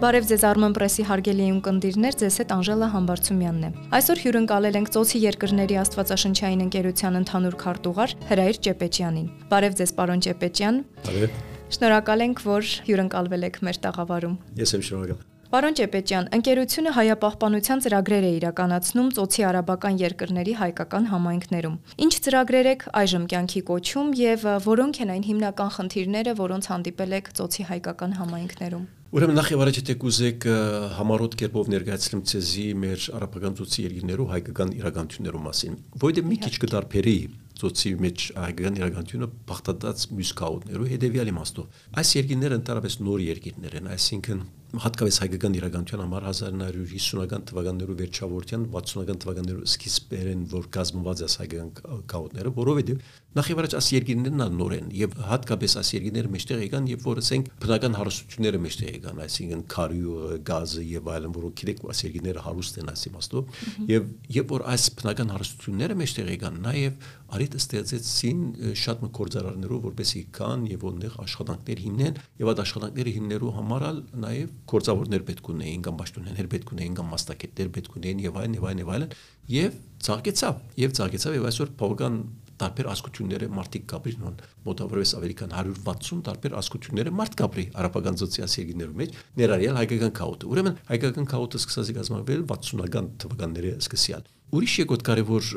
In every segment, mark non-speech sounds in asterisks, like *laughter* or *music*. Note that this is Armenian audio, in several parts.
Բարև ձեզ Armen Press-ի հարգելի ունկնդիրներ, ձեզ հետ Անժելա Համբարձումյանն է։ Այսօր հյուրընկալել ենք Ծոցի երկրների Աստվածաշնչային ընկերության ընդհանուր քարտուղար Հրայր Ճեպեջյանին։ Բարև ձեզ, պարոն Ճեպեջյան։ Բարև։ Շնորհակալ ենք, որ հյուրընկալվել եք մեր տաղավարում։ Ես եմ շնորհակալ։ Պարոն Ճեպեջյան, ընկերությունը հայապահպանության ծրագրեր է իրականացնում Ծոցի արաբական երկրների հայկական համայնքներում։ Ինչ ծրագրեր եք այժմ կյանքի կոչում եւ որոնք են այն հիմնական խնդիրները, որոնց հանդիպել եք Ծոցի հայկական համայնքներում։ Ուրեմն նախ եւ առաջ եթե կուզեք համառոտ կերպով ներկայացնեմ ցեզի մեր արաբական ծոցի երկրներու հայկական իրականություններու մասին, որովհետեւ մի քիչ կդարբերի ծոցի մեջ հայկական իրականությունը բախտած մյուս կաուտներու հետեւյալ իմաստով։ Այս երկիրները ընդհանրապես նոր երկիրներ են, այսինքն հատկապես հայկական իրականության համար 1950-ական թվականներու վերջավորության 60-ական թվականներու սկիզբերեն որ կազմված է հայկական կաուտները, որովհետև նախ եւ առաջ այս երկիրներն են եւ հատկապես այս երկիրները մեջտեղ եկան եւ որ ասենք բնական հարստությունները մեջտեղ եկան, այսինքն քարյուղը, գազը եւ այլն, որոնք գիտեք այս երկիրները հարուստ են այս իմաստով եւ երբ որ այս բնական հարստությունները մեջտեղ եկան, նաեւ արիտ ստեղծեցին շատ մը կորձարարներով որպեսի կան եւ ոնդեղ աշխատանքներ հիմնեն եւ այդ աշխատանքները հիմնելու համար նաեւ գործավորներ պետք ունեին կամ պաշտոնյաներ պետք ունեին կամ մասնակիցներ պետք ունեին եւ այլն եւ այլն եւ այլն եւ ցաղկեցավ եւ ցաղկեցավ եւ այսօր բավական տարբեր ասկությունները մարդիկ կապրին on մոտավորապես ավելի քան 160 տարբեր ասկությունները մարդ կապրի արաբական սոցիալիզացիաների մեջ ներառյալ հայկական քաոտը ուրեմն հայկական քաոտը սկսած է կազմվել 60-ական թվականների սկսյալ ուրիշ եկոտ կարևոր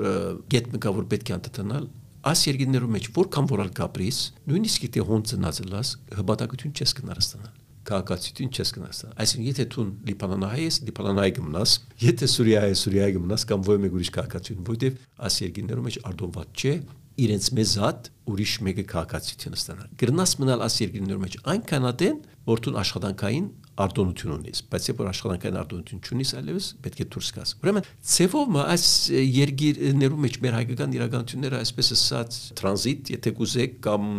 գետ մկա որ պետք է անտանալ այս երկիներու մեջ որքան որալ կապրիս նույնիսկ եթե հոն ծնած լաս հբատակություն չես կնարստանալ քաղաքացիություն չես կնասա։ Այսինքն եթե դու Լիբանանահայ ես, Լիբանանահայ կմնաս, եթե Սուրիա ես, Սուրիա կմնաս կամ ոչ մեկ ուրիշ քաղաքացիություն, որտեվ այս երկիներում մեջ արդոնված չէ իրենց մեզ հատ ուրիշ մեկը քաղաքացիություն ստանալ։ Գրնաս մնալ այս երկիներում մեջ այնքան ադեն, որ դու աշխատանքային արտոնություն ունես, բայց երբ որ աշխատանքային արտոնություն չունես, այլևս պետք է դուրս գաս։ Ուրեմն ցեվով այս երկիրներու մեջ մեր հայկական իրականությունները այսպես ասած տրանզիտ, եթե կուզեք կամ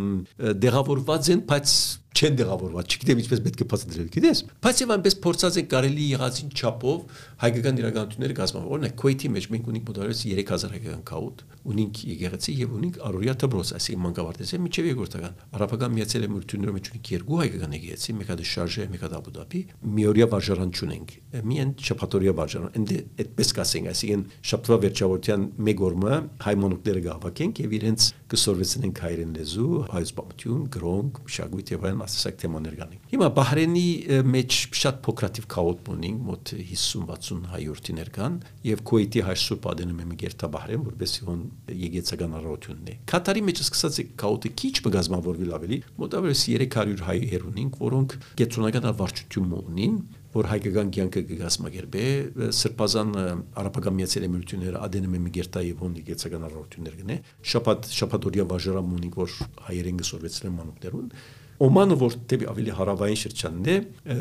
դեղավորված են, բայց չեն դեղավորված, չգիտեմ ինչպես պետք է բացատրել, գիտես։ Բայց եւ այնպես փորձած են կարելի եղածին չափով հայկական իրականությունները կազմել։ Օրինակ Քուեյթի մեջ մենք ունենք մոտավորապես 3000 հայկական քաուտ, ունենք եկեղեցի եւ ունենք Արորիա Թբրոս, այսինքն մանկավարտեզը միջև երկրորդական։ Արաբական միացյալ էմիրություններում մեջ ունենք երկու հայկական եկեղեցի, մեկը դե շարժե, մեկը Աբու Դաբի, միօրյա վարժարան չունենք։ Միայն շփաթորյա վարժարան։ Ընդ այդպես կասենք, այսինքն շփթվա վերջավորության մեկ օրը հայմոնուկները գահվակենք եւ իրենց կսորվեցնենք հայերեն լեզու, հայոց պատմություն, գրոնք, մշակույթ եւ այլն ասացակ թեմաներ կանի։ Հիմա Բահրենի մեջ շատ փոքրատիվ քաոտ ունենք, մոտ 50-60 հայորդիներ կան եւ Քուեյթի հայ սուրբ ադենում եմ գերտա Բահրեն, որովհետեւ հոն եգեցական առողջությունն է։ Կատարի մեջ սկսած է քաոտը քիչ բգազմավորվել ավելի, մոտավորապես 300 հայեր ունենք, որոնք գեցունական վարչություն ունին, որ հայկական կյանքը կգազմագերբե սրբազան արաբական միացյալ էմիրությունները ադենում է միգերտա եւ հոն գեցական առողջություններ գնե շապատ շապատորիա վաժարամ ունենք որ հայերեն գսորվեցրեն մանուկներուն Օմանը որ դեպի ավելի հարավային շրջանն է,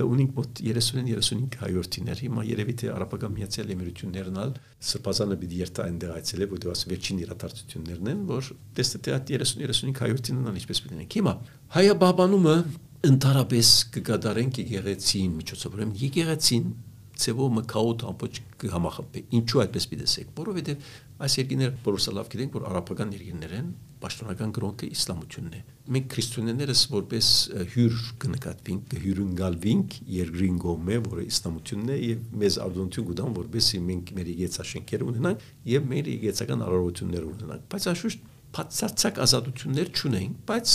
ունենք մոտ 30-35 հայորդիներ։ Հիմա երևի թե արաբական միացյալ էմիրություններն ալ սրբազանը պիտի երթա այնտեղ այցելե, որտեղ աս վերջին իրադարձություններն են, որ տեսնե թե 30-35 հայորդինն ալ ինչպես պիտի ենք։ Հիմա հայաբաբանումը ընդհանրապես կգադարենք եկեղեցին միջոցով, ուրեմն եկեղեցին ծեվո մկաուտ ամբողջ կհամախմբի։ Ինչու այդպես պիտեսեք, որովհետև այս երկիները բոլորս լավ գիտենք, որ արաբական երկիրներ են, պաշտոնական գրոնքը իսլամությունն է։ Մենք քրիստոնյաներս որպես հյուր կնկատվենք, կհյուրընկալվենք երկրին գոմե, որը իսլամությունն է եւ մեզ արդոնություն կդան, որպեսզի մենք մեր եկեցաշենքեր ունենանք եւ մեր եկեցական առողջություններ ունենանք։ Բայց անշուշտ բացարձակ ազատություններ չունենք, բայց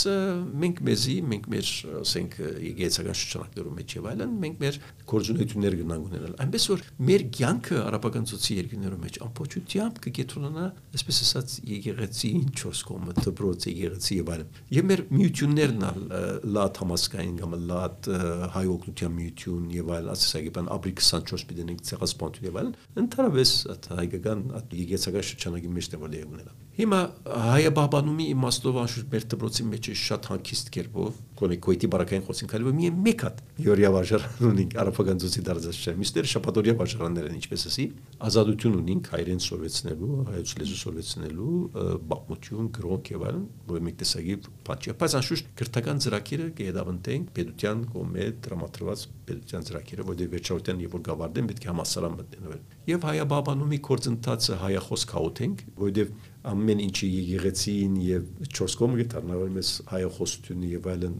մենք մեզի, մենք մեր, ասենք, եկեղեցական շրջանակներում մեջ եւ այլն, մենք մեր կորձունություններ գնանք ունենալ։ Այնպես որ մեր կյանքը արաբական ծոցի երկրներում մեջ ամբողջությամբ կգետրոնանա, այսպես ասած, եկեղեցին 4 կողմը, դպրոց եկեղեցի եւ այլն։ Եվ մեր միություններն ալ լատ համասկային կամ լատ հայ օգնության միություն եւ այլն, ասես բան ապրի 24 պիտենենք ցեղասպանություն եւ այլն, ընդհանրապես հայկական եկեղեցական շրջանակի մեջ դեպի ունենա։ Հիմա հայաբաբանումի իմաստով անշուշտ մեր դպրոցի մեջ է շատ հանգիստ կերպով կոնե կոյտի բարակային խոսին քալիվը մի մեկ հատ յորիա վարժարան ունենք արաբական ծոցի դարձած չէ միշտեր շապատորիա վարժարաններ են ինչպես ասի ազատություն ունենք հայերեն սովեցնելու հայոց լեզու սովեցնելու բաղմություն գրոնք եւ այլն որ մեկ տեսակի պատճառ բայց անշուշտ քրթական ծրագիրը կհետավնտենք պետության կողմէ դրամատրված պետության ծրագիրը որտեղ վերջավորության եւ որ գավարդեն պետք է համասարան մտնեն եւ հայաբաբանումի կորձընթացը հայախոս քաոթենք որտեղ ամեն ինչի եկեղեցին եւ 4 կողմը դառնալ մեզ հայոխոսությունը եւ այլն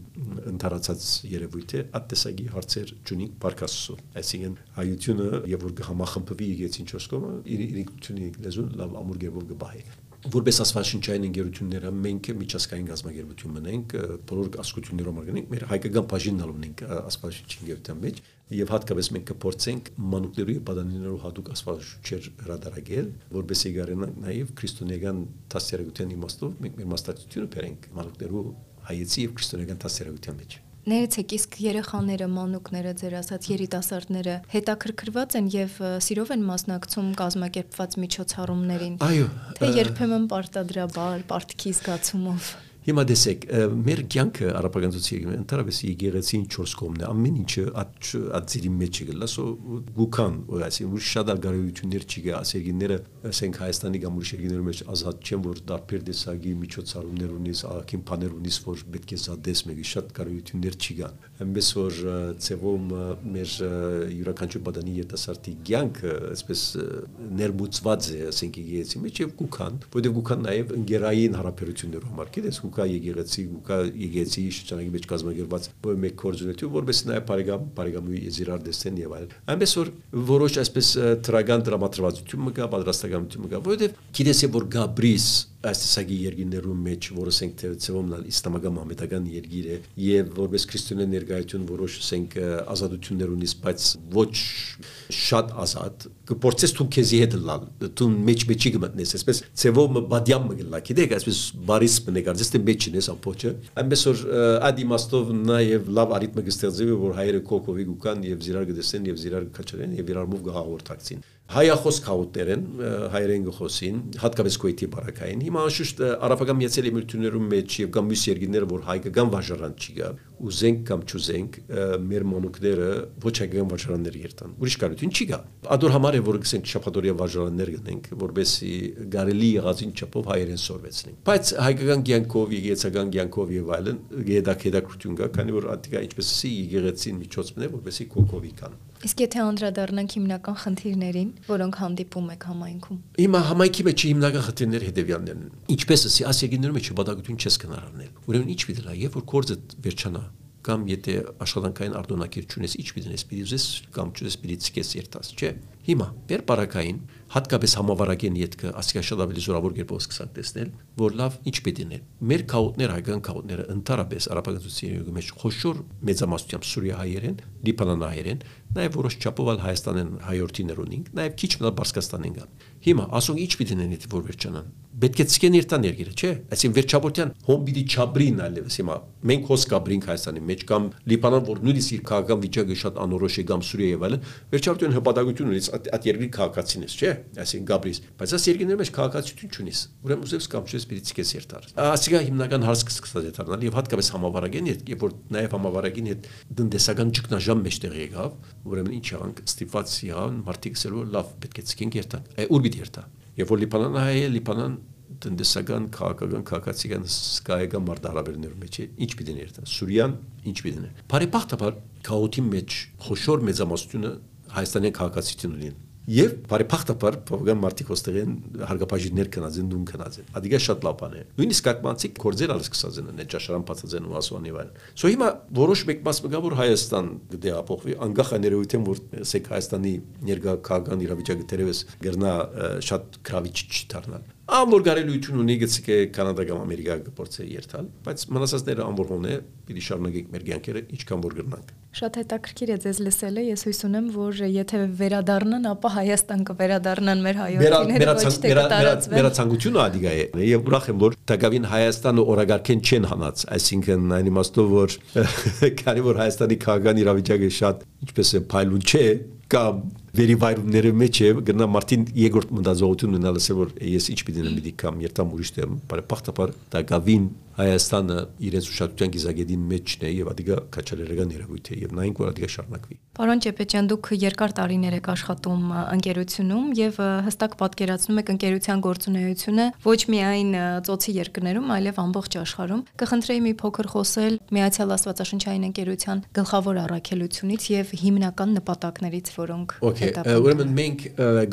ընդհանրացած երևույթ է ատտեսագի հարցեր ճունիկ բարկասու այսինքն հայությունը եւ որ կհամախմբվի եկեցին 4 կողմը իր իրիկությունի լեզուն լավ ամուր գերով կբահի որպես աստվածաշնչային ընկերությունները մենք միջազգային գազագերբություն մնենք բոլոր ասկություններով մարգնենք մեր հայկական բաժինն ունենք աստվածաշնչի ընկերության մեջ եւ հատկապես մենք կփորձենք մանուկներու եւ բադանիներու հատուկ աստվածաշունչեր հրադարագել որբեսի գարենանք նաեւ քրիստոնեական դասերագության իմաստով մենք մեր մասնակցությունը բերենք մանուկներու հայեցի եւ քրիստոնեական դասերագության մեջ Ներեցեք, իսկ երեխաները, մանուկները, ձեր ասած երիտասարդները հետաքրքրված են եւ սիրով են մասնակցում կազմակերպված միջոցառումներին։ Այո։ Թե երբեմն պարտադրաբար, պարտքի զգացումով։ Հիմա տեսեք, մեր կյանքը արաբականացիի ընդհանրապես եկեղեցին 4 կողմն է, ամեն ինչը ածիրի մեջ է գլա, սո գուքան, այսինքն որ շատ արգարություններ չի գա, ասերգիները, ասենք Հայաստանի կամ ուրիշ երկրների մեջ ազատ չեն, որ դարբեր տեսակի միջոցառումներ ունիս, ակին բաներ ունիս, որ պետք է զադես մեկի շատ կարողություններ չի գա։ Այնպես որ ծևում մեր յուրաքանչյուր բադանի երիտասարդի կյանքը այսպես ներմուծված է, ասենք եկեղեցի մեջ եւ գուքան, որտեղ գուքան նաեւ ընկերային հարաբերություններով համար, գիտես, ու կա եկեղեցի, ու կա եկեղեցի շրջանի մեջ կազմակերպված մեկ կորձունեթի, որպես նաև բարեկամ բարեկամի եզիրար դեսեն եւ այլ։ Այնպես որ որոշ այսպես տրագան դրամատրվածություն մը կա, պատրաստականություն մը կա, որովհետեւ գիտես որ Գաբրիս այս տեսակի երկիրներում մեջ, որը ասենք թե ծովոմնալ իսլամական մամեդական երկիր է եւ որպես քրիստոնյա ներկայություն որոշ ասենք ազատություններ ունիս, բայց ոչ շատ ազատ, կփորձես դու քեզի հետ լալ, դու մեջ մեջի գտնես, այսպես ծովոմը բադյամ մգլա, գիտեք, այսպես բարիս մնեկարձես թե մեջին ես ամփոչը, այնպես որ ադիմաստով նաեւ լավ արիթմը կստեղծվի, որ հայերը կոկովի գուկան եւ զիրար գտեսեն եւ զիրար կչրեն եւ իրար մով գահավորտակցին հայախոս քաուտեր են հայերեն գխոսին հատկապես քոյթի բարակային հիմա անշուշտ արաբական միացյալ էմիրություններում մեջ եւ կամ մյուս երկրները որ հայկական վարժարան չի գա ուզենք կամ չուզենք մեր մոնուկները ոչ հայկական վարժարաններ երթան ուրիշ կարություն չի գա ադոր համար է որ գսենք շփատորիա վարժարաններ գտնենք որբեսի գարելի եղածին չափով հայերեն սորվեցնենք բայց հայկական ցանկով եկեցական ցանկով եւ այլն գեդակ հետաքրություն կա քանի որ ատիկա ինչպես էսի եկեղեցին միջոց մնե որբեսի կոկովի կան Իսկ եթե անդրադառնանք հիմնական խնդիրներին, որոնք հանդիպում եք համայնքում։ Հիմա համայնքի մեջ հիմնական խնդիրները հետեւյալներն են։ Ինչպես ասի, ասիագիներում մեջ բադագություն չես կնարանել։ Ուրեմն ինչ պիտի լա, երբ որ կորձը վերջանա, կամ եթե աշխատանքային արտոնակիր չունես, ինչ պիտի ուզես կամ չուզես պիտի ցկես երթաս, չէ։ Հիմա բեր բարակային հատկապես համավարակեն յետքը ասիկա շատ ավելի զորավոր կերպով սկսած տեսնել, որ լավ ինչ պետք է մեր քաուտներ հայկական քաուտները ընդհանրապես արաբականությունների մեջ խոշոր մեծամասնությամբ սուրիահայերեն, լիբանանահայերեն, նաև որոշ չափով ալ Հայաստանեն հայորդիներ ունենք, նաև քիչ մնալ Բարսկաստանեն գա։ Հիմա ասում ինչ պիտի նենի որ վերջանան պետք է ցկեն իր տան երկիրը, չէ՞։ Այսինքն վերջաբորտյան հոմբիդի չաբրին այլևս հիմա մենք հոս կաբրինք Հայաստանի մեջ կամ Լիբանան, որ նույնիսկ իր քաղաքական վիճակը շատ անորոշ է կամ Սուրիա եւ այլն, վերջաբորտյան հպատակություն ունի այդ երկրի քաղաքացին ես, չէ՞։ Այսինքն Գաբրիս, բայց այս երկրների մեջ քաղաքացիություն չունիս։ Ուրեմն ուզես կամ չես պիտի ցկես երթար։ Ասիկա հիմնական հարց կսկսած է դառնալ եւ հատկապես համավարակին հետ, երբ որ նաեւ համավարակին հետ դնդեսական ճգնաժամ մեջտեղ եկավ, ուրեմն ինչ եղանք, ստիպված եղան մարդիկ ասելու լավ պետք է ցկենք երթանք։ Այ ուր պիտի երթա։ Երբ որ Լիբանան հայ է, Լիբանան տնտեսական, քաղաքական, քաղաքացիական սկայական մարտահրավերներում մեջ է, ինչ պիտի ներդա։ Սուրիան ինչ պիտի ներ։ Բարեբախտաբար քաոթի մեջ խոշոր մեծամասնությունը հայաստանի քաղաքացիություն ունեն Եվ բարեփոխտաբար բավական մարդիկ ոստեղեն հարգապաշիներ կնածեն դուն կնածեն։ Ադիգա շատ լավ բան է։ Նույնիսկ կակմանցիկ կորձեր ալս կսած են նե ճաշարան բացածեն ու ասուան եւ այլն։ Սո հիմա որոշ մեկ մաս մգա որ Հայաստան գդեապոխվի անգախ աներույթեն որ սեք Հայաստանի ներգա քաղաքական իրավիճակը դերևս գրնա շատ գրավիչ չդառնալ ամոր գարելություն ունի գցիկ է կանադա կամ ամերիկա գործե երթալ բայց մնացածները ամբողջն է պիտի շարունակենք մեր կյանքերը ինչքան որ գրնանք շատ հետաքրքիր է ձեզ լսելը ես հույս ունեմ որ եթե վերադառնան ապա Հայաստան կվերադառնան մեր հայրենիները ոչ թե կտարածվեն վերացանկությունը ադիգա է եւ ուրախ եմ որ դակավին Հայաստանը օրագարկեն չեն հանած այսինքն այն իմաստով որ *laughs* քանի որ Հայաստանի քաղաքական իրավիճակը շատ ինչպես է փայլուն չէ կամ վերիվայրումների մեջ է գնա Մարտին երկրորդ մտածողություն ունենալը որ ես ինչ պիտի նեմ պիտի կամ երթամ ուրիշ տեղ բարեփոխտապար դա գավին Հայաստանը իրենց ուշադրության գիզագետին մեջն է եւ ադիգա քաչալերական երևույթ է եւ նայենք որ ադիգա շարունակվի։ Պարոն Ճեպեջյան, դուք երկար տարիներ եք աշխատում ընկերությունում եւ հստակ պատկերացնում եք ընկերության գործունեությունը ոչ միայն ծոցի երկրներում, այլև ամբողջ աշխարհում։ Կխնդրեի մի փոքր խոսել Միացյալ Աստվածաշնչային ընկերության գլխավոր առաքելությունից եւ հիմնական նպատակներից, որոնք Okay, ուրեմն մենք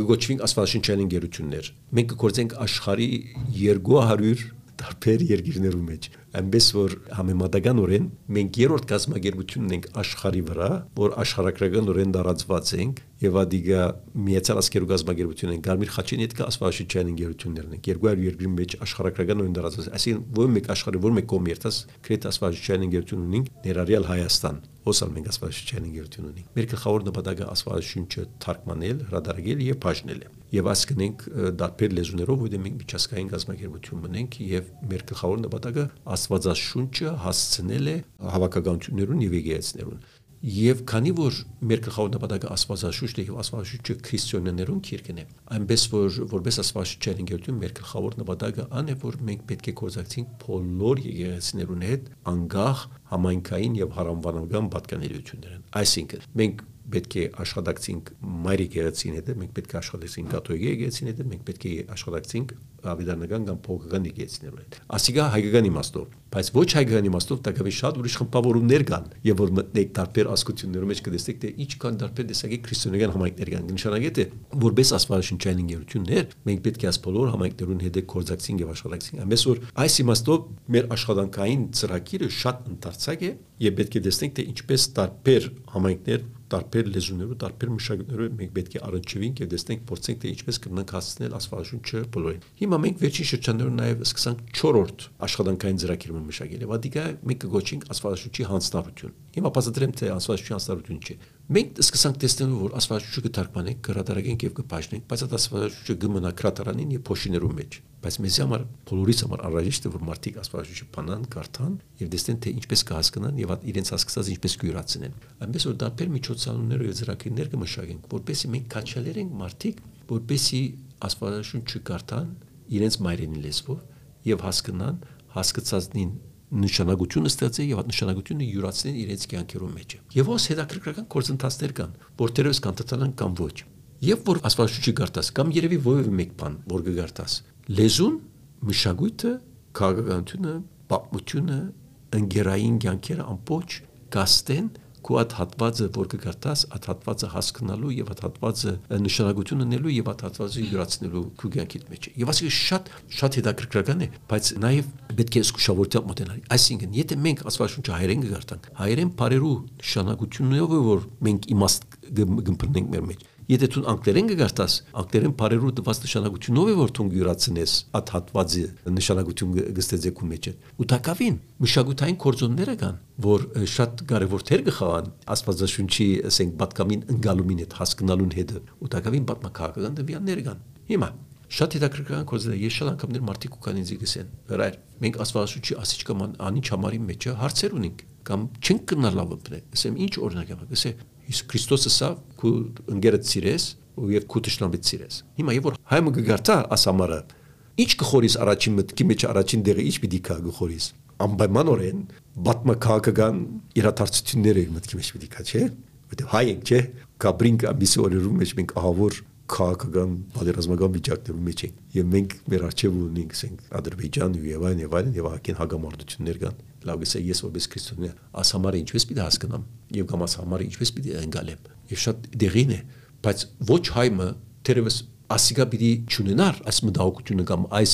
գոչվենք Աստվածաշնչային ընկերություններ։ Մենք կգործենք աշխարհի 200 տարբեր երկիրներու մեջ այնպես որ համեմատականորեն մենք երրորդ կազմակերպությունն ենք աշխարի վրա որ աշխարհակրական դարածված ենք եւ ադիգա միացյալ ասկերու գազագերբություն են Գարմիր Խաչին հետ ասվաշիչյան ընկերություններն են 200 երկրի մեջ աշխարհակրական օրեն դարածված այսինքն որ մեկ աշխարհի որ մեկ կոմերտաս քրետ ասվաշիչյան ընկերություն ունենք ներառյալ Հայաստան ոսալ մենք ասվաշիչյան ընկերություն ունենք մեր գլխավոր նպատակը ասվաշունչը թարգմանել հրադարագել եւ բաժնել է եւ այս կնենք դարբեր լեզուներով որ մենք միջազգային գազագերբություն մնենք եւ մեր գլխավոր նպատակը աստվածաշունչը հասցնել է հավաքականություններուն եւ եկեղեցիներուն Եվ քանի որ մեր գլխավոր նպատակը աստվածաշուչն է եւ աստվածաշուչը քրիստոնյաներուն քիրքն է, այնպես որ որպես աստվածաշուչային ընկերություն մեր գլխավոր նպատակը ան է որ մենք պետք է կորզակցենք բոլոր եկեղեցիներուն հետ անգախ համայնքային եւ հարանվանական պատկանելիություններն։ Այսինքն մենք պետք է աշխատակցենք մայր եկեղեցին հետ, մենք պետք է աշխատակցենք կաթողիկ եկեղեցին հետ, մենք պետք է աշխատակցենք ավիդանական կամ փողական եկեղեցիներով հետ։ Ասիգա հայկական իմաստով, բայց ոչ հայկական իմաստով տակավի շատ ուրիշ խմբավորումներ կան, եւ որ մտնեք տարբեր ասկություններով մեջ կտեսնեք թե ինչ կան տարբեր տեսակի քրիստոնեական համայնքներ կան։ Նշանակետ է, որպես աստվածաշնչային ընկերություններ մենք պետք է աս բոլոր համայնքներուն հետ կորզակցենք եւ աշխատակցենք։ Ամենից որ այս իմաստով մեր աշխատանքային ծրագիրը շատ ընդարձակ է եւ պետք է տեսնենք թե ինչպես տարբեր համայնքներ տարբեր լեզուներով, տարբեր մշակույթներով մենք պետք է առնչվենք եւ տեսնենք, փորձենք թե ինչպես կնանք հասցնել աստվածաշունչը բոլորին։ Հիմա մենք վերջին շրջաններում նաեւ սկսանք 4-րդ աշխատանքային ծրագիրը մշակել եւ ադիկա մենք կգոչենք աստվածաշունչի հանձնարարություն։ Հիմա բացատրեմ թե աստվածաշունչի հանձնարարություն չէ։ Մենք սկսանք տեսնելու, որ աստվածաշունչը կթարգմանենք, կհրատարակենք եւ կբաժնենք, բայց այդ աստվածաշունչը կմնա քրատարանին եւ փոշիներում մեջ բայց մեզ համար բոլորիս համար անհրաժեշտ է որ մարդիկ աստվածաշունչը բանան, կարդան եւ տեսնեն թե ինչպես կհասկանան եւ իրենց հասկացած ինչպես կյուրացնեն։ Այնպես որ դարբեր միջոցառումներ եւ ծրագրեր կմշակենք, որպեսզի մենք քաչալերենք մարդիկ, որպեսզի աստվածաշունչը կարդան իրենց մայրենի լեզվով եւ հասկանան հասկացածնին նշանակությունը ստեղծե եւ այդ նշանակությունը յուրացնեն իրենց կյանքերում մեջ։ Եվ ոս հետաքրքրական կորցընթացներ կան, որտերևս կան տտանան կամ ոչ։ Եվ որ աստվածաշունչի գարտաս կամ երևի ովևէ մեկ բան, որ կգարտաս, լեզուն, մշակույթը, քաղաքականությունը, պատմությունը, ընկերային կյանքերը ամբողջ գաստեն քո այդ հատվածը որ կգարտաս այդ հատվածը հասկանալու եւ այդ հատվածը նշանակություն ունելու եւ այդ հատվածը յուրացնելու քո կյանքիդ մեջ եւ ասի շատ շատ հետաքրքրական է բայց նաեւ պետք է զգուշավորությամբ մոտենալ այսինքն եթե մենք աստվածաշունչը հայերեն կգարտանք հայերեն բարերու նշանակություններով որ մենք իմաստ գմփնենք մեր մեջ Եթե դու անգլերեն կգարտաս, անգլերեն բարերու տված նշանակությունով է որ դու գյուրացնես այդ հատվածի նշանակություն գստեձեկու մեջ։ Ու տակավին մշակութային կորձոնները կան, որ շատ կարևոր թեր կխաղան աստվածաշունչի, ասենք, պատկամին ընկալումին հետ հասկանալուն հետ։ Ու տակավին պատմակահաղական դեպիաններ կան։ Հիմա Շատ հետաքրքրական կոզել է, ես շատ անգամներ մարդիկ ու կան ինձ գսեն։ Հրայր, մենք աստվածաշունչի ասիչ կամ անի չամարի մեջ հարցեր ունենք կամ չենք կնալ լավը բնե։ Ասեմ ինչ օրինակ եմ, ասե իսկ Քրիստոսը սա քու ընկերդ սիրես ու եւ քու ճշնամիտ սիրես։ Հիմա եւ որ հայմը գարտա ասամարը ինչ կխորիս առաջին մտքի մեջ առաջին դեղը ինչ պիտի կա գխորիս անպայմանորեն բատմակահական իրադարձությունները իր մտքի մեջ պիտի կա չէ որտեղ հայ ենք չէ կաբրինկ ամիսի օրերում մեջ մենք ահավոր քաղաքական պատերազմական վիճակներում մեջ ենք եւ մենք մեր արժեվ ունենք ասենք Ադրբեջան եւ այլն եւ այլն եւ ակին հագամարտություններ կան լավ գսե ես որպես քրիստոնյա աս համարը ինչպես պիտի հասկանամ եւ կամ աս համարը ինչպես պիտի ընկալեմ եւ շատ դեղին է բայց ոչ հայմը թերևս ասիկա պիտի ճունենար այս մտահոգությունը կամ այս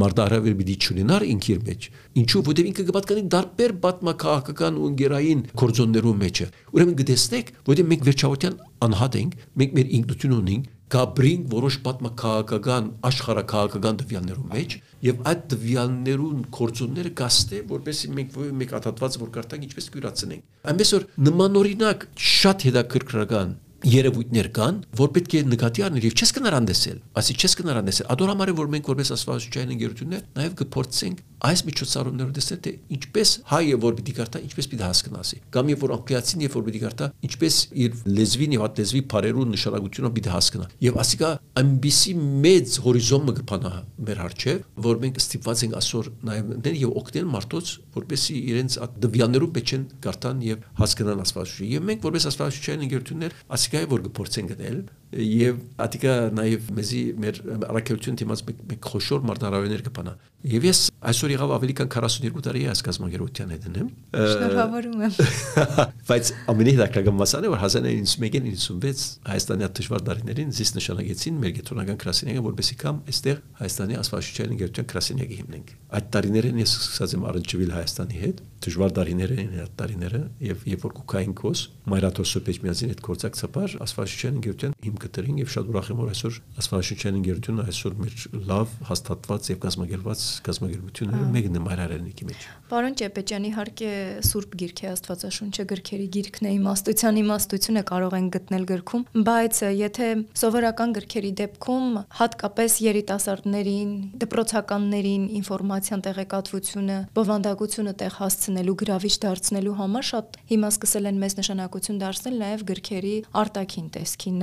մարտահրավեր պիտի ճունենար ինքիր մեջ ինչու որտեղ ինքը կպատկանի դարբեր պատմակահաղական ու ընկերային կորձոններու մեջը ուրեմն գտեսնեք որտեղ մենք վերջավորության անհատ ենք մենք մեր ինքնություն ունենք գաբրին որոշ պատմակահաղական աշխարհակահաղական դվյալներու մեջ եւ այդ դվյալներուն կորձոնները գաստե որպեսզի մենք մեկ աթաթված որ կարտանք ինչպես կյուրացնենք այնպես որ նմանօրինակ շատ հետաքրքրական երևույթներ կան, որ պետք է նկատի առնել եւ չես կնար անդեսել։ Այսի չես կնար անդեսել։ Ադոր համար է որ մենք որպես աստվածաշրջային ընկերություններ նաեւ կփորձենք այս միջոցառումներով տեսնել թե ինչպես հայը որ պիտի կարդա, ինչպես պիտի հասկանասի։ Կամ եւ որ անգլիացին եւ որ պիտի կարդա, ինչպես իր լեզվին եւ հատ լեզվի բարերու նշանակությունը պիտի հասկանա։ Եվ ասիկա այնպիսի մեծ հորիզոնը կփանա մեր արչեւ, որ մենք ստիպված ենք այսօր նաեւ եւ օգնել մարդոց, որպեսի իրենց դվյաններով մեջ են կարդան եւ հասկանան աստվածաշունչը։ Եվ մենք որպես աստվածաշունչային ընկերություններ ասիկա է որ կփորձենք գնել եւ ատիկա նաեւ մեզի մեր առաքելություն դիմաց մեկ խոշոր մարտահրավերներ կփանա եւ ես այսօր եղավ ավելի քան 42 տարի է այս կազմակերպության հետ եմ շնորհավորում եմ *laughs* բայց ամենի հետաքրքրական մասն է որ 1991-ին 96 հայաստանի դժվար տարիներին զիս նշանակեցին մեր գետրոնական քրասենյակը որպեսի կամ այստեղ հայաստանի ասֆալտային ընկերության քրասենյակը հիմնենք այդ տարիներին ես սկսած եմ առնչվել Հայաստանի հետ դժվար տարիներ էին այդ տարիները եւ երբ որ կուկային կոս մայրաթոսը Պեչմիածին հետ կորցակցաբար ասֆալտային ընկերության հիմքը դրին եւ շատ ուրախ եմ որ այսօր ասֆալտային ընկերությունը այսօր մեր լավ հաստատված եւ կազմակերպված կազմակերպությունները մեկն է մայրարենիքի մեջ։ Պարոն Ճեպեջյան, իհարկե Սուրբ Գիրքի Աստվածաշունչը գրքերի գիրքն է, իմաստության իմաստությունը կարող են գտնել գրքում, բայց եթե սովորական գրքերի դեպքում հատկապես երիտասարդներին, դպրոցականներին ինֆորմացիան տեղեկատվությունը, բովանդակությունը տեղ հասցնելու, գրավիչ դարձնելու համար շատ հիմա սկսել են մեծ նշանակություն դարձնել նաև գրքերի արտաքին տեսքին,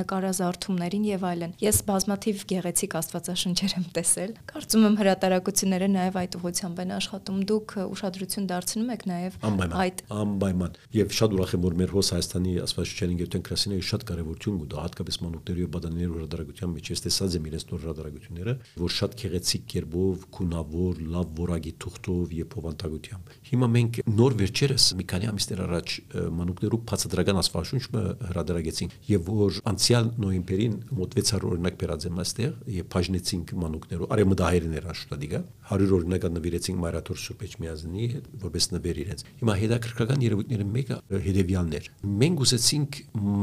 նկարազարդումներին եւ այլն։ Ես բազմաթիվ գեղեցիկ Աստվածաշունչեր եմ տեսել։ Կարծում եմ հրատարակությունները նաև այդ ուղղությամբ են աշխատում։ Դուք ուշադրություն դարձնում եք նաև այդ անպայման եւ շատ ուրախ եմ որ մեր հոս Հայաստանի աստվածաշրջանի գերտեն կրասիները շատ կարեւորություն կուտա հատկապես մանուկների եւ բադանների հրատարակության մեջ ես տեսած եմ իրենց նոր հրատարակությունները որ շատ քեղեցիկ կերպով քունավոր լավ որագի թուղթով եւ փոխանցությամբ հիմա մենք նոր վերջերս մի քանի ամիսներ առաջ մանուկներու բացադրական աստվածաշունչը հրատարակեցին եւ որ անցյալ նոյեմբերին մոտ 600 օրինակ բերած եմ այստեղ եւ բաժնեցինք մանուկներու արեմդահերներ աշտադիգա 100 օրինակ նվիրեցինք Մարաթոր Սուրբ Էջմիածնի հետ որպես նվեր իրենց հիմա հետաքրքրական երևույթները մեկը հետևյալներ մենք ուզեցինք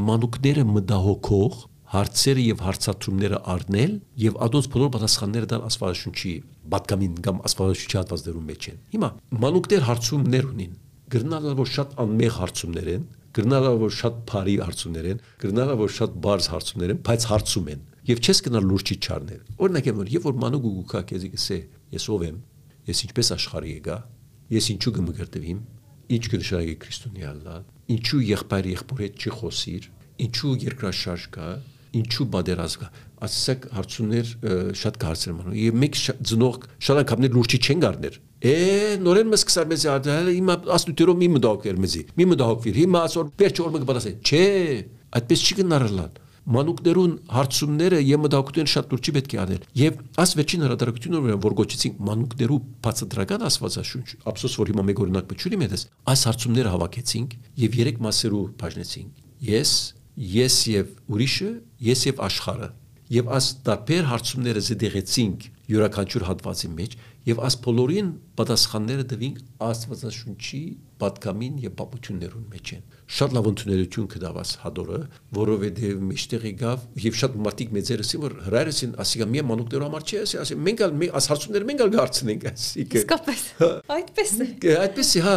մանուկները մտահոգող հարցերը եւ հարցաթումները առնել եւ ադոնց բոլոր պատասխանները տալ աստվածաշունչի պատկամին կամ աստվածաշունչի հատվածներում մեջ են հիմա մանուկներ հարցումներ ունին գրնալը որ շատ անմեղ հարցումներ են գրնաղա որ շատ բարի հարցումներ են, գրնաղա որ շատ բարձ հարցումներ են, բայց հարցում են։ Եվ չես գնալ լուրջի չառնել։ Օրինակ եմ որ երբ որ մանուկ ուգուքա քեզի գսե, ես ով եմ, ես ինչպես աշխարհի եկա, ես ինչու գմգրտվիմ, ինչ կնշանակի քրիստոնյալա, ինչու եղբայր եղբոր հետ չի խոսիր, ինչու երկրաշարժ կա, ինչու բادرազգա ասեսակ հարցումներ շատ կարծեմ անում եւ մեկ ձնող շարակապներ լուրջ չեն գարներ Է նորեն մեզ սկսար մեզ ադալ հիմա ասնուտերով մի մտահոգեր մեզի։ Մի մտահոգվիր։ Հիմա ասոր վերջ օրը կբացե։ Չէ, այդպես չի գնարլան մանուկներուն հարցումները եւ մտահոգությունները շատ դուր չի պետք է անել եւ աս վերջին հրատարակությունները որ գոչեցինք մանուկներու բացադրական աստվածաշունչ ափսոս որ հիմա մեկ օրինակ բջուրի մեդես այս հարցումները հավաքեցինք եւ երեք մասերու բաժնեցինք ես ես եւ ուրիշը ես եւ աշխարհը եւ աս տարբեր հարցումները զդեղեցինք յուրաքանչյուր հատվածի մեջ եւ աս բոլորին պատասխանները տվինք աստվածաշունչի պատկամին եւ պատմություններուն մեջ են շատ լավ ընդունելություն կդավաս հադորը, որովհետև մեջտեղ եկավ եւ շատ մարդիկ մեծերս որ հրայրեսին ասիկա մի մանուկներու համար չի, ասի, ասի մենք ալ մենք աս հարցումները մենք ալ գարցնենք ասիկա։ Իսկապես։ Այդպես է։ Այդպես է, հա,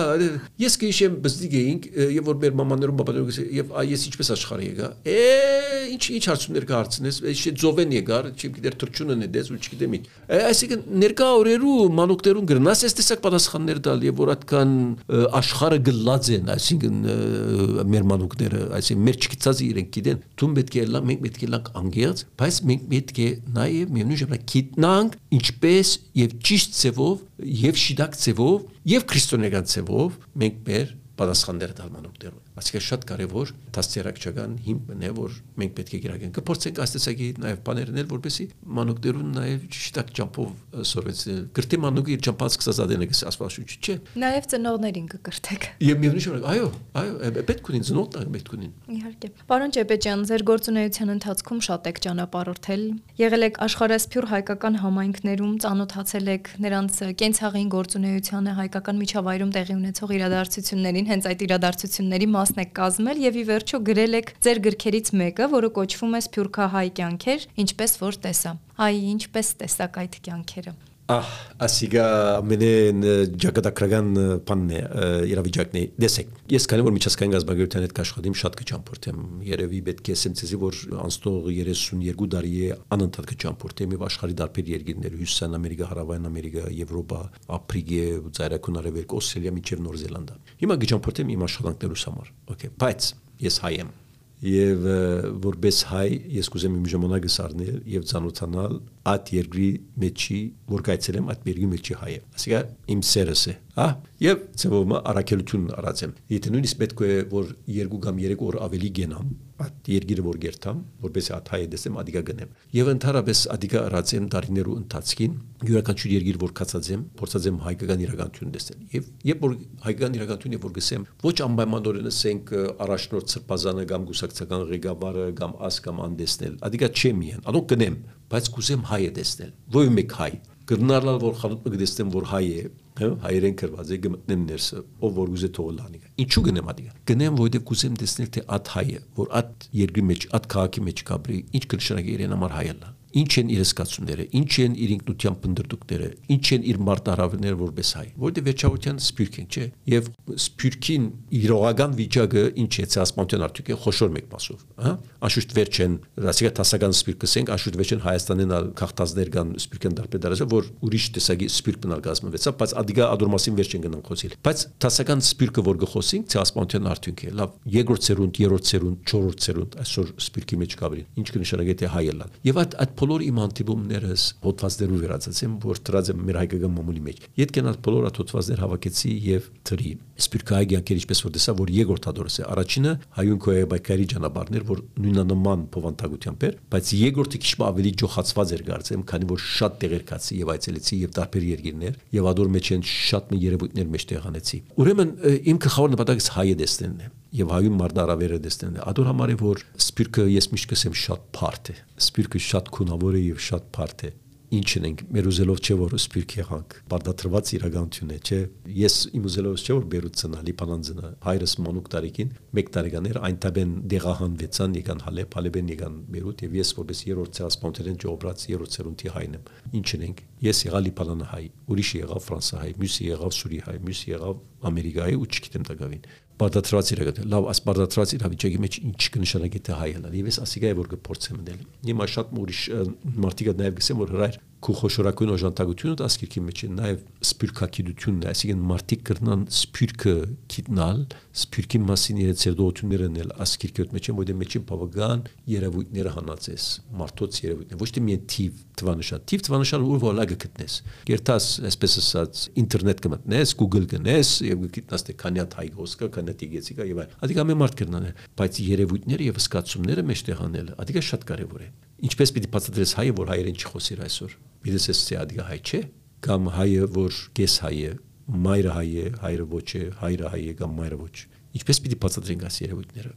ես կհիշեմ բզդիգ էինք եւ որ մեր մամաներում բաբաներում եւ ես ինչպես աշխարհ եկա։ Է ինչ ինչ հարցումներ կհարցնես, ինչ ծովեն եկար, չեմ գիտեր թրջունը նեդես ու չգիտեմ ինչ։ Այսինքն ներկա օրերու մանուկներուն գրնաս այս տեսակ պատասխաններ տալ եւ որ այդքան աշխարհը գլած են, այսինքն մեր մանուկները, այսինքն մեր չգիտած իրենք գիտեն, դու պետք է լա, մենք պետք է լանք անգերց, բայց մենք պետք է նաև միևնույն ժամանակ գիտնանք ինչպես եւ ճիշտ ձևով եւ շիդակ ձևով եւ քրիստոնեական ձևով մենք մեր պատասխանները տալ մանուկներուն Այսինքն շատ կարևոր դաստիարակչական հիմքն է, որ մենք պետք է գիրակենք։ Կփորձենք աստեցակի նաև բաներ նել, որպեսի մանուկներուն նաև ճիշտ ճամփով սորվեցնել։ Գրտի մանուկը իր ճամփած սկսած ադենը ասվածուչ չէ։ Նաև ծնողներին կկրթեք։ Եվ միևնույն ժամանակ, այո, այո, պետք ունին ծնողները պետք ունին։ Իհարկե։ Պարոն Ճեպեջյան, ձեր գործունեության ընթացքում շատ եք ճանապարհորդել։ Եղել եք աշխարհասփյուր հայկական համայնքներում, ծանոթացել եք նրանց կենցաղին գործունեությանը, հայկական միջավայրում տեղի ունեցող իրադարձություններին, հենց այդ իրադարձությունների մասն եք կազմել եւ ի վերջո գրել եք ձեր գրքերից մեկը, որը կոչվում է Սփյուռքահայ կյանքեր, ինչպես որ տեսա։ Այ ինչպես տեսակ այդ կյանքերը։ Ահ, ասիգա մենեն ջակատակրական բանն է իրավիճակն է։ Դեսեք, ես քանի որ միջազգային գազբագերության հետ կաշխատեմ շատ կճամփորդեմ։ Երևի պետք է ասեմ ցեզի որ անստող 32 տարի է անընդհատ կճամփորդեմ եւ աշխարհի դարբեր երկիրներ՝ Հյուսիսան Ամերիկա, Հարավային Ամերիկա, Եվրոպա, Աֆրիկա, Ծայրակուն Արևելք, Օստրալիա, միջև Նոր Զելանդա։ Հիմա կճամփորդեմ իմ աշխատանքներուս համար։ Okay, բայց ես հայ եմ եւ որպես հայ ես կուզեմ իմ ժամանակը սառնել եւ ցանոթանալ այդ երկրի մեջի որ կայցելեմ այդ երկրի մեջի հայը ասիկա իմ սերս է հա եւ ծովը արակելություն արածեմ եթե նույնիսկ պետք է որ երկու կամ երեք օր ավելի գենամ այդ երկիրը որ գերտամ որպես այդ հայը դեսեմ ադիգա գնեմ եւ ընդհանրապես ադիգա արածեմ տարիներու ընթացքին յուրաքանչյուր երկիր որ կացածեմ փորձածեմ հայկական իրականություն տեսնել եւ երբ որ հայկական իրականությունը որ գսեմ ոչ անպայմանորեն ասենք առաջնորդ սրբազանը կամ գուսակցական ղեկավարը կամ աս կամ անդեսնել ադիգա չէ միայն անոնք գնեմ բայց կուզեմ հայը տեսնել ո՞վ մեկ հայ գրնարլալ որ խանութը գտեսնեմ որ հայ է հա հայերեն գրված է գմտնեմ ներսը ով որ ուզե թողլանի ինչու գնեմ ադիգա գնեմ որովհետև կուզեմ տեսնել թե at հայը որ at երկրի մեջ at քաղաքի մեջ կապրի ինչ կնշանակի իրեն համար հայելա ինչ են իր սկացումները, ինչ են իր ինքնության բնդրդուկները, ինչ են իր մարտահրավերները որպես հայ։ Որտեղ վերջավորության սպյուրք են, չէ։ Եվ սպյուրքին իրողական վիճակը ինչ է ցասպանտյան արդյունք է խոշոր մեկ մասով, հա։ Անշուշտ վերջ են, ասիկա տասական սպյուրք կսենք, անշուշտ վերջ են Հայաստանին քաղտազներ կան սպյուրքեն դարբեր դարաշա, որ ուրիշ տեսակի սպյուրք բնալ գազմվեցա, բայց ադիգա ադորմասին վերջ են գնան խոսիլ։ Բայց տասական սպյուրքը որ գխոսենք, ցասպանտյան արդյունք է։ Լավ, երկրորդ ցերունդ, երրորդ ցերունդ, չորրորդ ցերունդ այսօր սպյուրքի մեջ կաբրին։ Ինչ կնշանակի թե հայելա։ Եվ այդ այդ բոլոր իմ հանդիպումներս հոդվածներով վերածեցեմ, որ դրած եմ մեր հայկական մամուլի մեջ։ Ետ կենալ բոլոր այդ հոդվածներ հավաքեցի եւ թրի։ Սպիրկայի գյանքեր ինչպես որ տեսա, որ երկրորդ հադորս է։ Առաջինը հայուն քոյե բայկարի ճանապարհներ, որ նույնանման փոխանցագությամբ էր, բայց երկրորդը քիչ ավելի ջոխացված էր գարցեմ, քանի որ շատ տեղեր կացի եւ այցելեցի եւ տարբեր երկիրներ եւ ադոր մեջ են շատ մի երևույթներ մեջ տեղանեցի։ Ուրեմն իմ գլխավոր նպատակս հայը դեսնելն է եւ հայում մարդարավերը դեսնեն։ Ադոր համար է որ սպիրկը ես միշտ կսեմ շատ բարդ է։ Սպիրկը շատ քունավոր է եւ շատ բարդ է ինչն ենք մեր ուզելով չէ որ սպիրկ եղանք բարդատրված իրականություն է չէ ես իմ ուզելով չէ որ բերուցնա լիբանանձնա հայրս մանուկ տարիքին 1 տարեկաներ այնտաբեն դեղահանվեցան եկան հալեբ հալեբեն եկան բերուտ եւ ես որպես երրորդ ցասպոնտերեն ճոբրած երրորդ ցերունտի հայն եմ ինչն ենք ես եղա լիբանան հայ ուրիշ եղավ ֆրանսա հայ մյուսը եղավ սուրի հայ մյուսը եղավ ամերիկայի ու չգիտեմ տակավին բարդացրած իրավիճակը լավ աս բարդացրած իրավիճակի մեջ ինչ կնշանակի թե հայելա եւ ես ասիկա է որ կփորձեմ դել հիմա շատ ուրիշ մարտիկա նաեւ գսեմ որ հրայր քու խոշորակույն օժանդակությունը դա ասկիրքի մեջ է նաև սպիրկակիդությունն է, այսինքն մարդիկ կրնան սպիրկը գիտնալ, սպիրկի մասին իրենց երդողությունները նել ասկիրքի մեջ են, որտեղ մեջին բավական երևույթները հանածես, մարդոց երևույթներ, ոչ թե միայն թիվ թվանշան, թիվ թվանշան ու լագը գտնես։ Գերտաս, այսպես ասած, ինտերնետ կմտնես, Google գնես եւ գտնաս թե քանի հատ հայ հոսկա, քանի հատ իգեցիկա եւ այլ։ Ադիկա մի մարդ կրնան, բայց երևույթները եւ սկացումները մեջտեղ անել, ադիկա շատ կարեւոր է։ Ինչպես պիտի բացատրես հայը, որ հայերեն չխոսիր այսօր Իդես էս ցեադիգա հայ չէ կամ հայը որ կես հայ է մայրը հայ է հայրը ոչ է հայրը հայ է կամ մայրը ոչ ինչպես պիտի բացատրենք այս երևույթները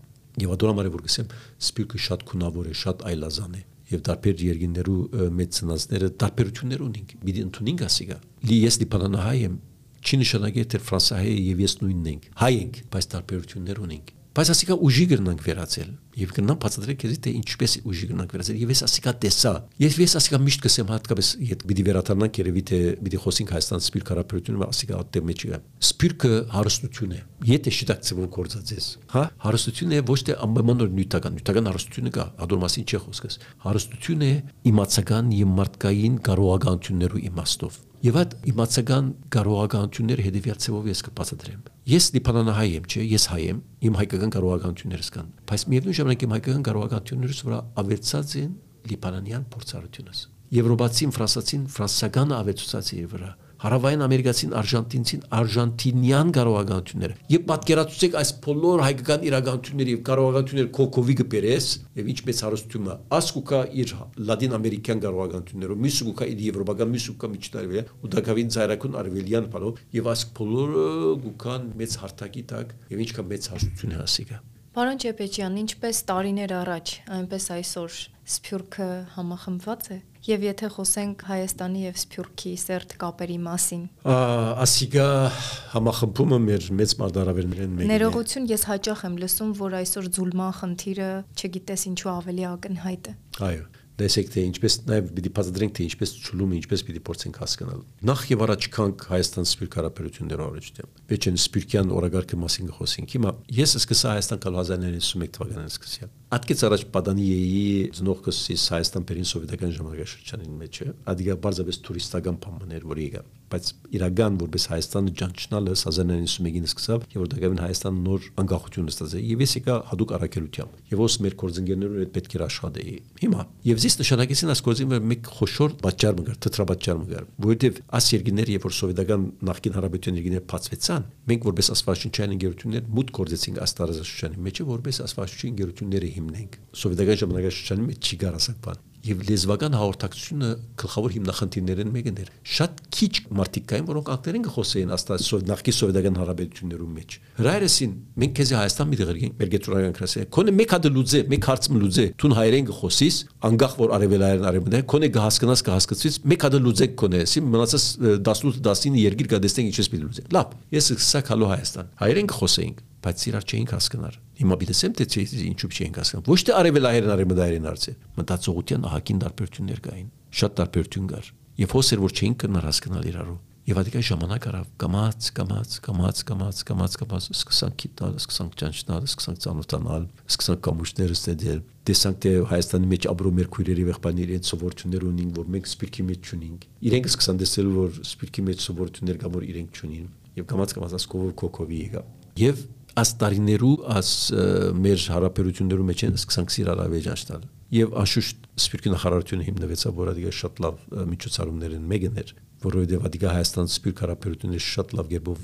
եւ ադորամարը որ գսեմ սպիրկը շատ քունավոր է շատ այլազան է եւ տարբեր երկիներու մեծ ծնածները տարբերություններ ունին պիտի ընդունենք ասիգա լի ես դիպանանահայ եմ չի նշանակի թե ֆրանսահայ եւ ես նույնն ենք հայ ենք բայց տարբերություններ ունենք Բայց ասիկա ուժի գրնանք վերածել եւ կնան բացատրել քեզ թե ինչպես ուժի գրնանք վերածել եւ ես ասիկա տեսա ես ես ասիկա միշտ կսեմ հատկապես իդ պիտի վերաթարնանք երևի թե պիտի խոսենք Հայաստան սպիրկ հարաբերությունը ասիկա ատե մեջ է սպիրկը հարստություն է եթե շիտակցվում կորցածես հա հարստություն է ոչ թե անպայմանորեն նյութական նյութական հարստությունը կա ադոր մասին չի խոսքս հարստություն է իմացական եւ մարդկային կարողականություններու իմաստով Եվ այդ իմացական կարողականությունները հետևյալ ցեվով ես կբացատրեմ։ Ես լիբանանահայ եմ, չէ, ես հայ եմ, իմ հայկական կարողականություններս կան, բայց միևնույն ժամանակ իմ հայկական կարողականություններս վրա ավելցած են լիբանանյան փորձառությունս։ Եվրոպացին, ֆրանսացին ֆրանսական ավելցած իր վրա Հարավային ամերիկացին, արժանտինցին, արժանտինյան կարողականությունները։ Եվ պատկերացուցեք այս բոլոր հայկական իրականությունների եւ կարողականությունները կոկովի կբերես եւ ինչպես հարստումը ասկուկա իր լատին ամերիկյան կարողականություններով, միսուկա իր եվրոպական միսուկա միջտարվե ու դակավին ծայրակուն արվելյան բալով եւ այս բոլորը գուքան մեծ հարթակի տակ եւ ինչքան մեծ հաշտություն հասիկա։ Պարոն Չեպեջյան, ինչպես տարիներ առաջ, այնպես այսօր Սփյուռքը համախմբված է։ Եվ եթե խոսենք Հայաստանի եւ Սփյուռքի սերտ կապերի մասին։ Ասիգա համախմբումը մեր մեծ մարտահրավերներն մեկն է։ Ներողություն, ես հաճախ եմ լսում, որ այսօր ձուլման խնդիրը, չգիտես ինչու ավելի ակնհայտ է։ Այո տեսեք թե ինչպես նաև պիտի բացատրենք թե ինչպես ճուլումը ինչպես պիտի փորձենք հասկանալ նախ եւ առաջ կանք Հայաստան սպիրկ հարաբերությունները օրիջտեմ վեճեն սպիրկյան օրագարկի մասին խոսենք հիմա ես սկսա Հայաստան կալ 1991 թվականին սկսյալ Ատկից առաջ Պադանիեի ծնողքս Հայաստան Պերին սովետական ժամանակաշրջանին մեջ է ադիգա բարձավես տուրիստական բաներ որ եկա բայց իրական որպես Հայաստանը ճանչնալը 1991-ին սկսավ եւ որ դակավին Հայաստան նոր անկախություն ստացավ եւ ես եկա հadoop առաքելությամբ եւ ոս մեր կորձընկերներով հետ պետք էր աշխատեի հիմա եւ զիս նշանակեցին աս կորձին որ մեկ խոշոր բաճար մգար թտրաբաճար մգար որովհետեւ աս երկիներ երբ որ սովետական նախկին հարաբերություն երկիներ բացվեցան մենք որպես ասֆալտչային ընկերություններ մուտք գործեցինք աս տարածաշրջանի մեջ որպես ասֆալտչային ընկերությունները հիմնենք սովետական ժամանակաշրջանի մեջ չի գար ասակ բան եւ լեզվական հաղորդակցությունը գլխավոր հիմնախնդիրներն մեկն էր շատ քիչ մարդիկ կային որոնք անգլերեն կխոսեին աստասով նախկի սովետական հարաբերություններում մեջ հրայրեսին մենք քեզ Հայաստան մի դերգենք մեր գետրոնական քրասը քոնե մեկ հատ լուծե մեկ հարցը լուծե տուն հայերեն կխոսիս անգախ որ արևելայերն արևմտյան քոնե կհասկանաս կհասկացվից մեկ հատ լուծե քոնե ասի մնացած 18-19 երկիր կդեսնենք ինչպես պիտի լուծենք լավ ես սկսա քալու Հայաստան հայերեն կխոսեինք բայց իրար չէինք հասկանար։ Հիմա բիդեսեմ թե չէ ինչու չէինք հասկանում։ Ոչ թե արևելահայերն արևմտահայերին արծե, մտածողության ահագին տարբերություններ կային։ Շատ տարբերություն կար։ Եվ հոսեր որ չէինք կնար հասկանալ իրարու։ Եվ ադիկա ժամանակ արավ կամած կամած կամած կամած կամած կամած սկսանք գիտնալ, սկսանք ճանչնալ, սկսանք ծանոթանալ, սկսանք կամուշները ստեդել։ Տեսանք թե Հայաստանի մեջ ապրող մեր քույրերի եղբայրների այդ սովորություններ ունին, որ մենք սպիրկի մեջ չունենք։ Իրենք սկսան տեսնել որ սպիրկի մեջ սովորություններ կա որ իրենք չունին։ Եվ կամած կամած ասկովով կոկովի եկա։ Եվ աստարիներու աս մեր հարաբերություններու մեջ են սկսանք սիրալ ավեջան ստալ եւ անշուշտ սպիրկի նախարարությունը հիմնվեցավ որ ադիգա շատ լավ միջոցառումներ են մեկն էր որովհետեւ ադիգա Հայաստան սպիրկ հարաբերությունները շատ լավ գերբով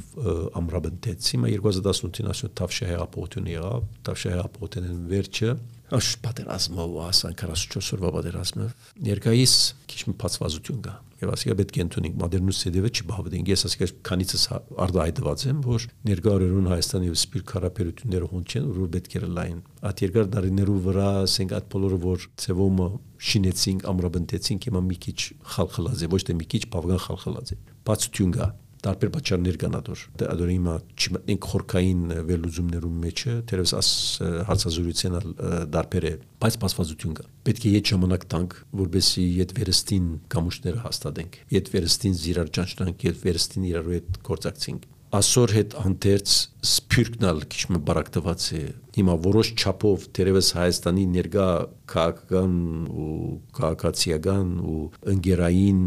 ամրաբնտեց հիմա 2018-ին ասում Թավշա հեղափոխություն եղավ Թավշա հեղափոխությունն վերջը Աշ պատերազմը ու ասան 44 օրվա պատերազմը ներկայիս քիչ մի փածվածություն կա եւ ասիկա պետք է ընդունենք մոդեռնուս սեդևը չբավենք ես ասիկա քանիցս արդայդված եմ որ ներկա օրերուն Հայաստանի եւ սպիրտ հարաբերությունները հոն չեն որ պետք է լայն այդ երկար դարիներու վրա ասենք այդ բոլորը որ ծևոմը շինեցինք ամրաբնտեցինք հիմա մի քիչ խալխլած է ոչ թե մի քիչ բավական խալխլած է բացություն կա տարբեր պատճառներ կան ադոր ադոր հիմա չմտնենք խորքային վերլուծումներում մեջը թերևս աս հարցազրույցեն դարբեր է բայց սպասվածություն կա պետք է իդ ժամանակ տանք որբեսի իդ վերստին կամուշները հաստատենք իդ վերստին զիրար ճանչնանք իդ վերստին իրար հետ գործակցենք ասոր հետ հանդերձ սփյուրքնալ քիչ մը բարակտված է հիմա որոշ չափով թերևս Հայաստանի ներգա քաղաքական ու քաղաքացիական ու ընկերային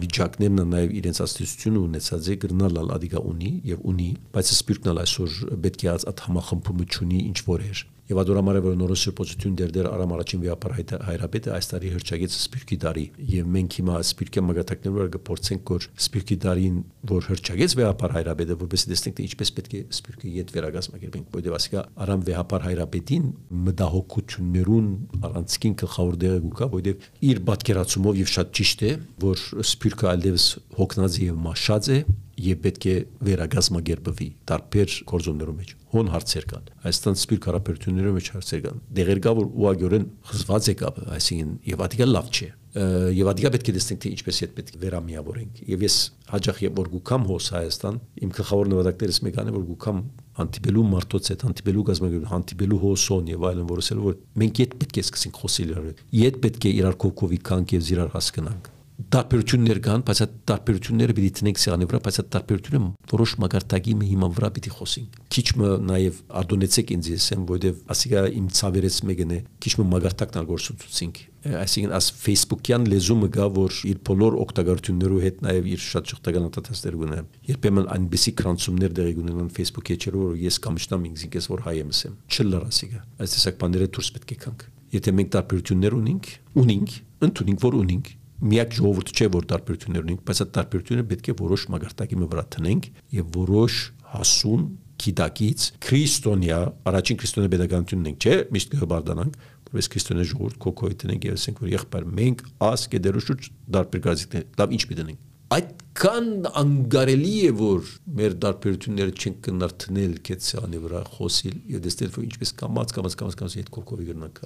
վիճակներն նաև իրենց աստիճանությունը ունեցած է գրնալ ադիգա ունի եւ ունի բայց սփյուրքնալ այսօր պետք է այդ համախմբումը ճունի ինչ որ էր Եվ ադորամարը որ նորոս շփոթություն դերդեր արամ առաջին վիապար հայրապետը այս տարի հրճագեց սպիրկի տարի եւ մենք հիմա սպիրկի մագատակներով կփորձենք որ սպիրկի տարին որ հրճագեց վիապար հայրապետը որպեսզի տեսնենք թե ինչպես պետք է սպիրկի իդ վերագազմակերպենք որովհետեւ ասիկա արամ վիապար հայրապետին մտահոգություններուն առանցքին գլխավոր դերը գուկա որովհետեւ իր պատկերացումով եւ շատ ճիշտ է որ սպիրկը այլևս հոգնած եւ մաշած է եւ պետք է վերագազմագերբվի տարբեր կորձումներով մեջ հոն հարցեր կան Հայաստան սպիրկ հարաբերություններով մեջ հարցեր կան դեղեր կա որ ուղագորեն խզված է կապը այսինքն եւ ադիգա լավ չէ եւ ադիգա պետք է տեսնենք թե ինչպես է պետք վերամիավորենք եւ ես հաջող եւ որ գուքամ հոս Հայաստան իմ գլխավոր նվադակներից մեկն է որ գուքամ անտիբելու մարդոց հետ անտիբելու գազագերբում անտիբելու հոսոն եւ այլն որսել որ մենք իդ պետք է սկսենք խոսել իրար իդ պետք է իրար կողքովի կանք եւ իրար հասկանանք տարբերություններ կան, բայց այդ տարբերությունները պիտի տնենք սեղանի վրա, բայց այդ տարբերությունը որոշ մագարտակի հիման վրա պիտի խոսենք։ Քիչ մը նաև ադոնեցեք ինձ ասեմ, որովհետև ասիկա իմ ցավերից մեկն է, քիչ մը մագարտակն ալգորսուցինք։ Այսինքն աս Facebook-յան լեզումը գա, որ իր բոլոր օգտագործություններու հետ նաև իր շատ շղթական ատատասներ ունեն։ Երբեմն այնպեսի քրանցումներ դեղի ունենան Facebook էջերով, որ ես կամշտամ ինձ ինքս որ հայ եմ ասեմ։ Չլար ասիկա։ Այս տեսակ բաները դուրս պետք է կանք։ Եթե մենք տարբերություններ ունենք, ունենք, ընդունենք, որ ունենք, միակ ժողովուրդը չէ որ տարբերություններ ունենք, բայց այդ տարբերությունը պետք է որոշ մագարտակի վրա տնենք եւ որոշ հասուն գիտակից քրիստոնյա առաջին քրիստոնյա pedagogical-ն ենք, չէ, միշտ կհբարդանանք, որպես քրիստոնյա ժողովուրդ կոկոյ տնենք եւ ասենք որ եղբայր մենք աս կդերու շուտ տարբեր գազիկներ, լավ ինչ պիտենք այդքան անգարելի է որ մեր դարբերությունները չեն կնարթնել կեցանի վրա խոսիլ եւ դեստել որ ինչպես կամած կամած կամած կամած այդ կոկովի գրնանք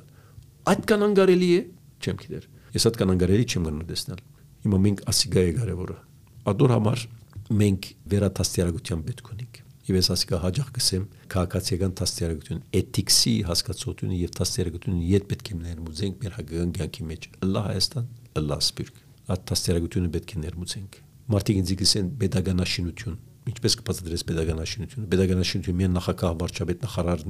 այդքան անգարելի է չեմ գիտեր Ես հատ կանանգարելի չեմ գնում տեսնել։ Հիմա մենք ասիգա է կարևորը։ Ադոր համար մենք վերատաստիարակության պետք ունենք։ Եվ ես ասիկա հաջող կսեմ քաղաքացիական դաստիարակություն, էթիքսի հասկացությունը եւ դաստիարակությունը իդ պետք է ներմուծենք մեր հագան կյանքի մեջ։ Ըլլա Հայաստան, ըլլա Սպիրկ։ Այդ դաստիարակությունը պետք է ներմուծենք։ Մարդիկ ինձ գիսեն pedagoganաշինություն ինչպես կբացատրես pedagoganաշինությունը pedagoganաշինությունը միայն նախագահ վարչապետ նախարար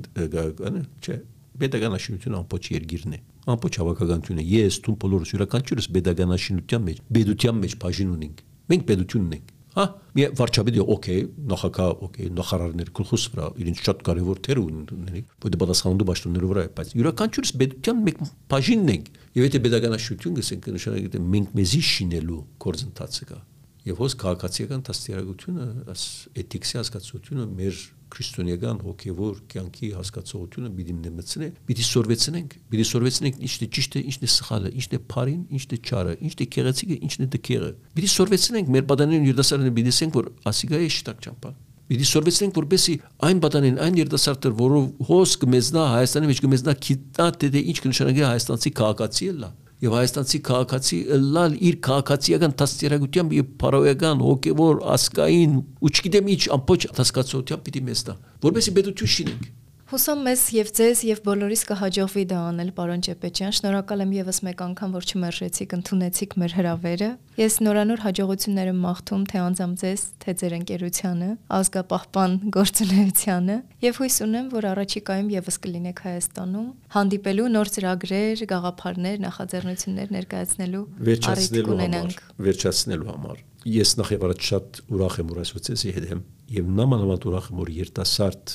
չէ pedagoganաշինությունը ամբողջ երկիրն է ամբողջ հավաքականությունը ես դու բոլորս յուրաքանչյուրս pedagoganաշինության մեջ pedagogan մեջ բաժին ունենք մենք pedagogan ունենք Հա, մի վարչապետը օքեյ, նախագահ օքեյ, նախարարներ գլխուս վրա իրենց շատ կարևոր թեր ունեն, որը պատասխանատու ճաշտոնների վրա է, բայց յուրաքանչյուրս պետության մեկ բաժինն ենք։ Եվ եթե pedagoganաշություն գսենք, նշանակի թե մենք մեզի շինելու գործընթացը կա։ Եվ հոս քաղաքացիական դաստիարակությունը, աս էթիկսի հասկացությունը մեր քրիստոնեական հոգևոր կյանքի հասկացողությունը պիտի նմցնե, պիտի սորվեցնենք, պիտի սորվեցնենք ինչն է ճիշտը, ինչն է սխալը, ինչն է բարին, ինչն է չարը, ինչն է քեղեցիկը, ինչն է դքերը։ Պիտի սորվեցնենք մեր պատանին յուրդասարանը պիտի ասենք, որ ասիգա է շտակ ճամփա։ Պիտի սորվեցնենք, որպեսի այն պատանին, այն երդասարտը, որով հոս կմեզնա Հայաստանի մեջ կմեզնա քիտա դե ինչ կնշանակի հայաստանցի քաղաքացի լա եւ հայաստանցի քաղաքացի լալ իր քաղաքացիական դաստիարակությամբ եւ փարոյական հոգեվոր ասկային ու չգիտեմ ինչ ամբողջ հասկացությամբ պիտի մեզ տա որովհետեւ պետություն շինենք Հուսամ մեզ եւ ձեզ եւ բոլորիս կհաջողվի դա անել, պարոն Ճեպեջյան։ Շնորհակալ եմ եւս մեկ անգամ, որ չմերժեցիք, ընդունեցիք մեր հրավերը։ Ես նորանոր հաջողություններ եմ մաղթում թե անձամ ձեզ, թե ձեր ընկերությանը, ազգապահպան գործունեությանը եւ հույս ունեմ, որ առաջիկայում եւս կլինեք Հայաստանում հանդիպելու նոր ծրագրեր, գաղափարներ, նախաձեռնություններ ներկայացնելու վերջացնելու համար, վերջացնելու համար ես նախ եւ առաջ շատ ուրախ եմ, որ այսօր հետ եմ եւ նամանավանդ ուրախ եմ, որ երիտասարդ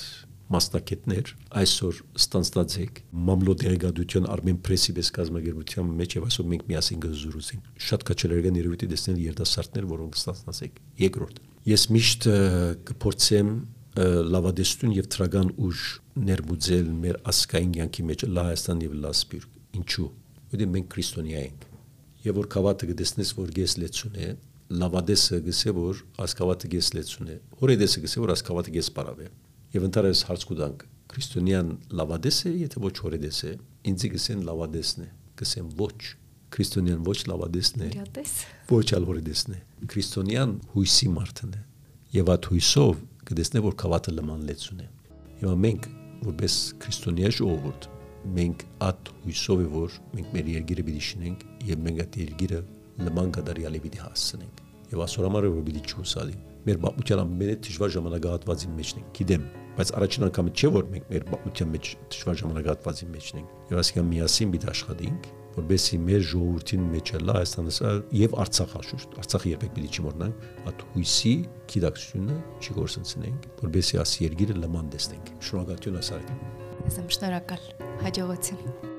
մասնակետներ այսօր ստանցած եք մամլո դերգադություն Armen Press-ի կազմակերպության մեջ եւ այսօր մենք միասին գզուրուցենք շատ կաչելերգան երևույթի տեսնել երդասարտներ որոնք ստանցած եք երկրորդ ես միշտ կփորձեմ լավադեստուն եւ տրագան ուժ ներմուծել մեր ասկային յանքի մեջ լա Հայաստան եւ լա Սպիրտ ինչու որտեղ մենք քրիստոնյա ենք եւ որ կավատը գտեսնես որ գես լեցուն է լավադեսը գսե որ ասկավատը գես լեցուն է հորեդեսը գսե որ ասկավատը գես պարավ է Եվ ընդհանրապես հարց կուտանք. Քրիստոնյան լավադես է, եթե ոչ հորեդես է, ինձ գսեն լավադեսն է, գսեն ոչ քրիստոնյան ոչ լավադեսն է։ Ոչ ալ հորեդեսն է։ Քրիստոնյան հույսի մարդն է։ Եվ այդ հույսով կդեսնե որ կավատը լման լեցուն է։ Եվ մենք որպես քրիստոնյա ժողովուրդ մենք այդ հույսով է որ մենք մեր երկիրը պիտի շինենք եւ մենք այդ երկիրը լման կդարյալի պիտի հասցնենք։ Եվ ասոր համար որ պիտի չուսալի մեր բապության ամենը դժվար ժամանակահատվածի մեջն ենք։ Գիտեմ, բայց առաջին անգամը չէ որ մենք մեր բապության մեջ դժվար ժամանակահատվածի մեջն ենք։ Եվ ասիկա միասին պիտի աշխատենք, որբեսի մեր ժողովրդին մեջ լա Հայաստանը եւ Արցախը շուտ Արցախը երբեք պիտի չմոռնանք այդ հույսի գիտակցությունը չգործընծնենք որբեսի աս երգիրը լման տեսնենք շնորհակալություն ասարեք Ես եմ շնորհակալ հաջողություն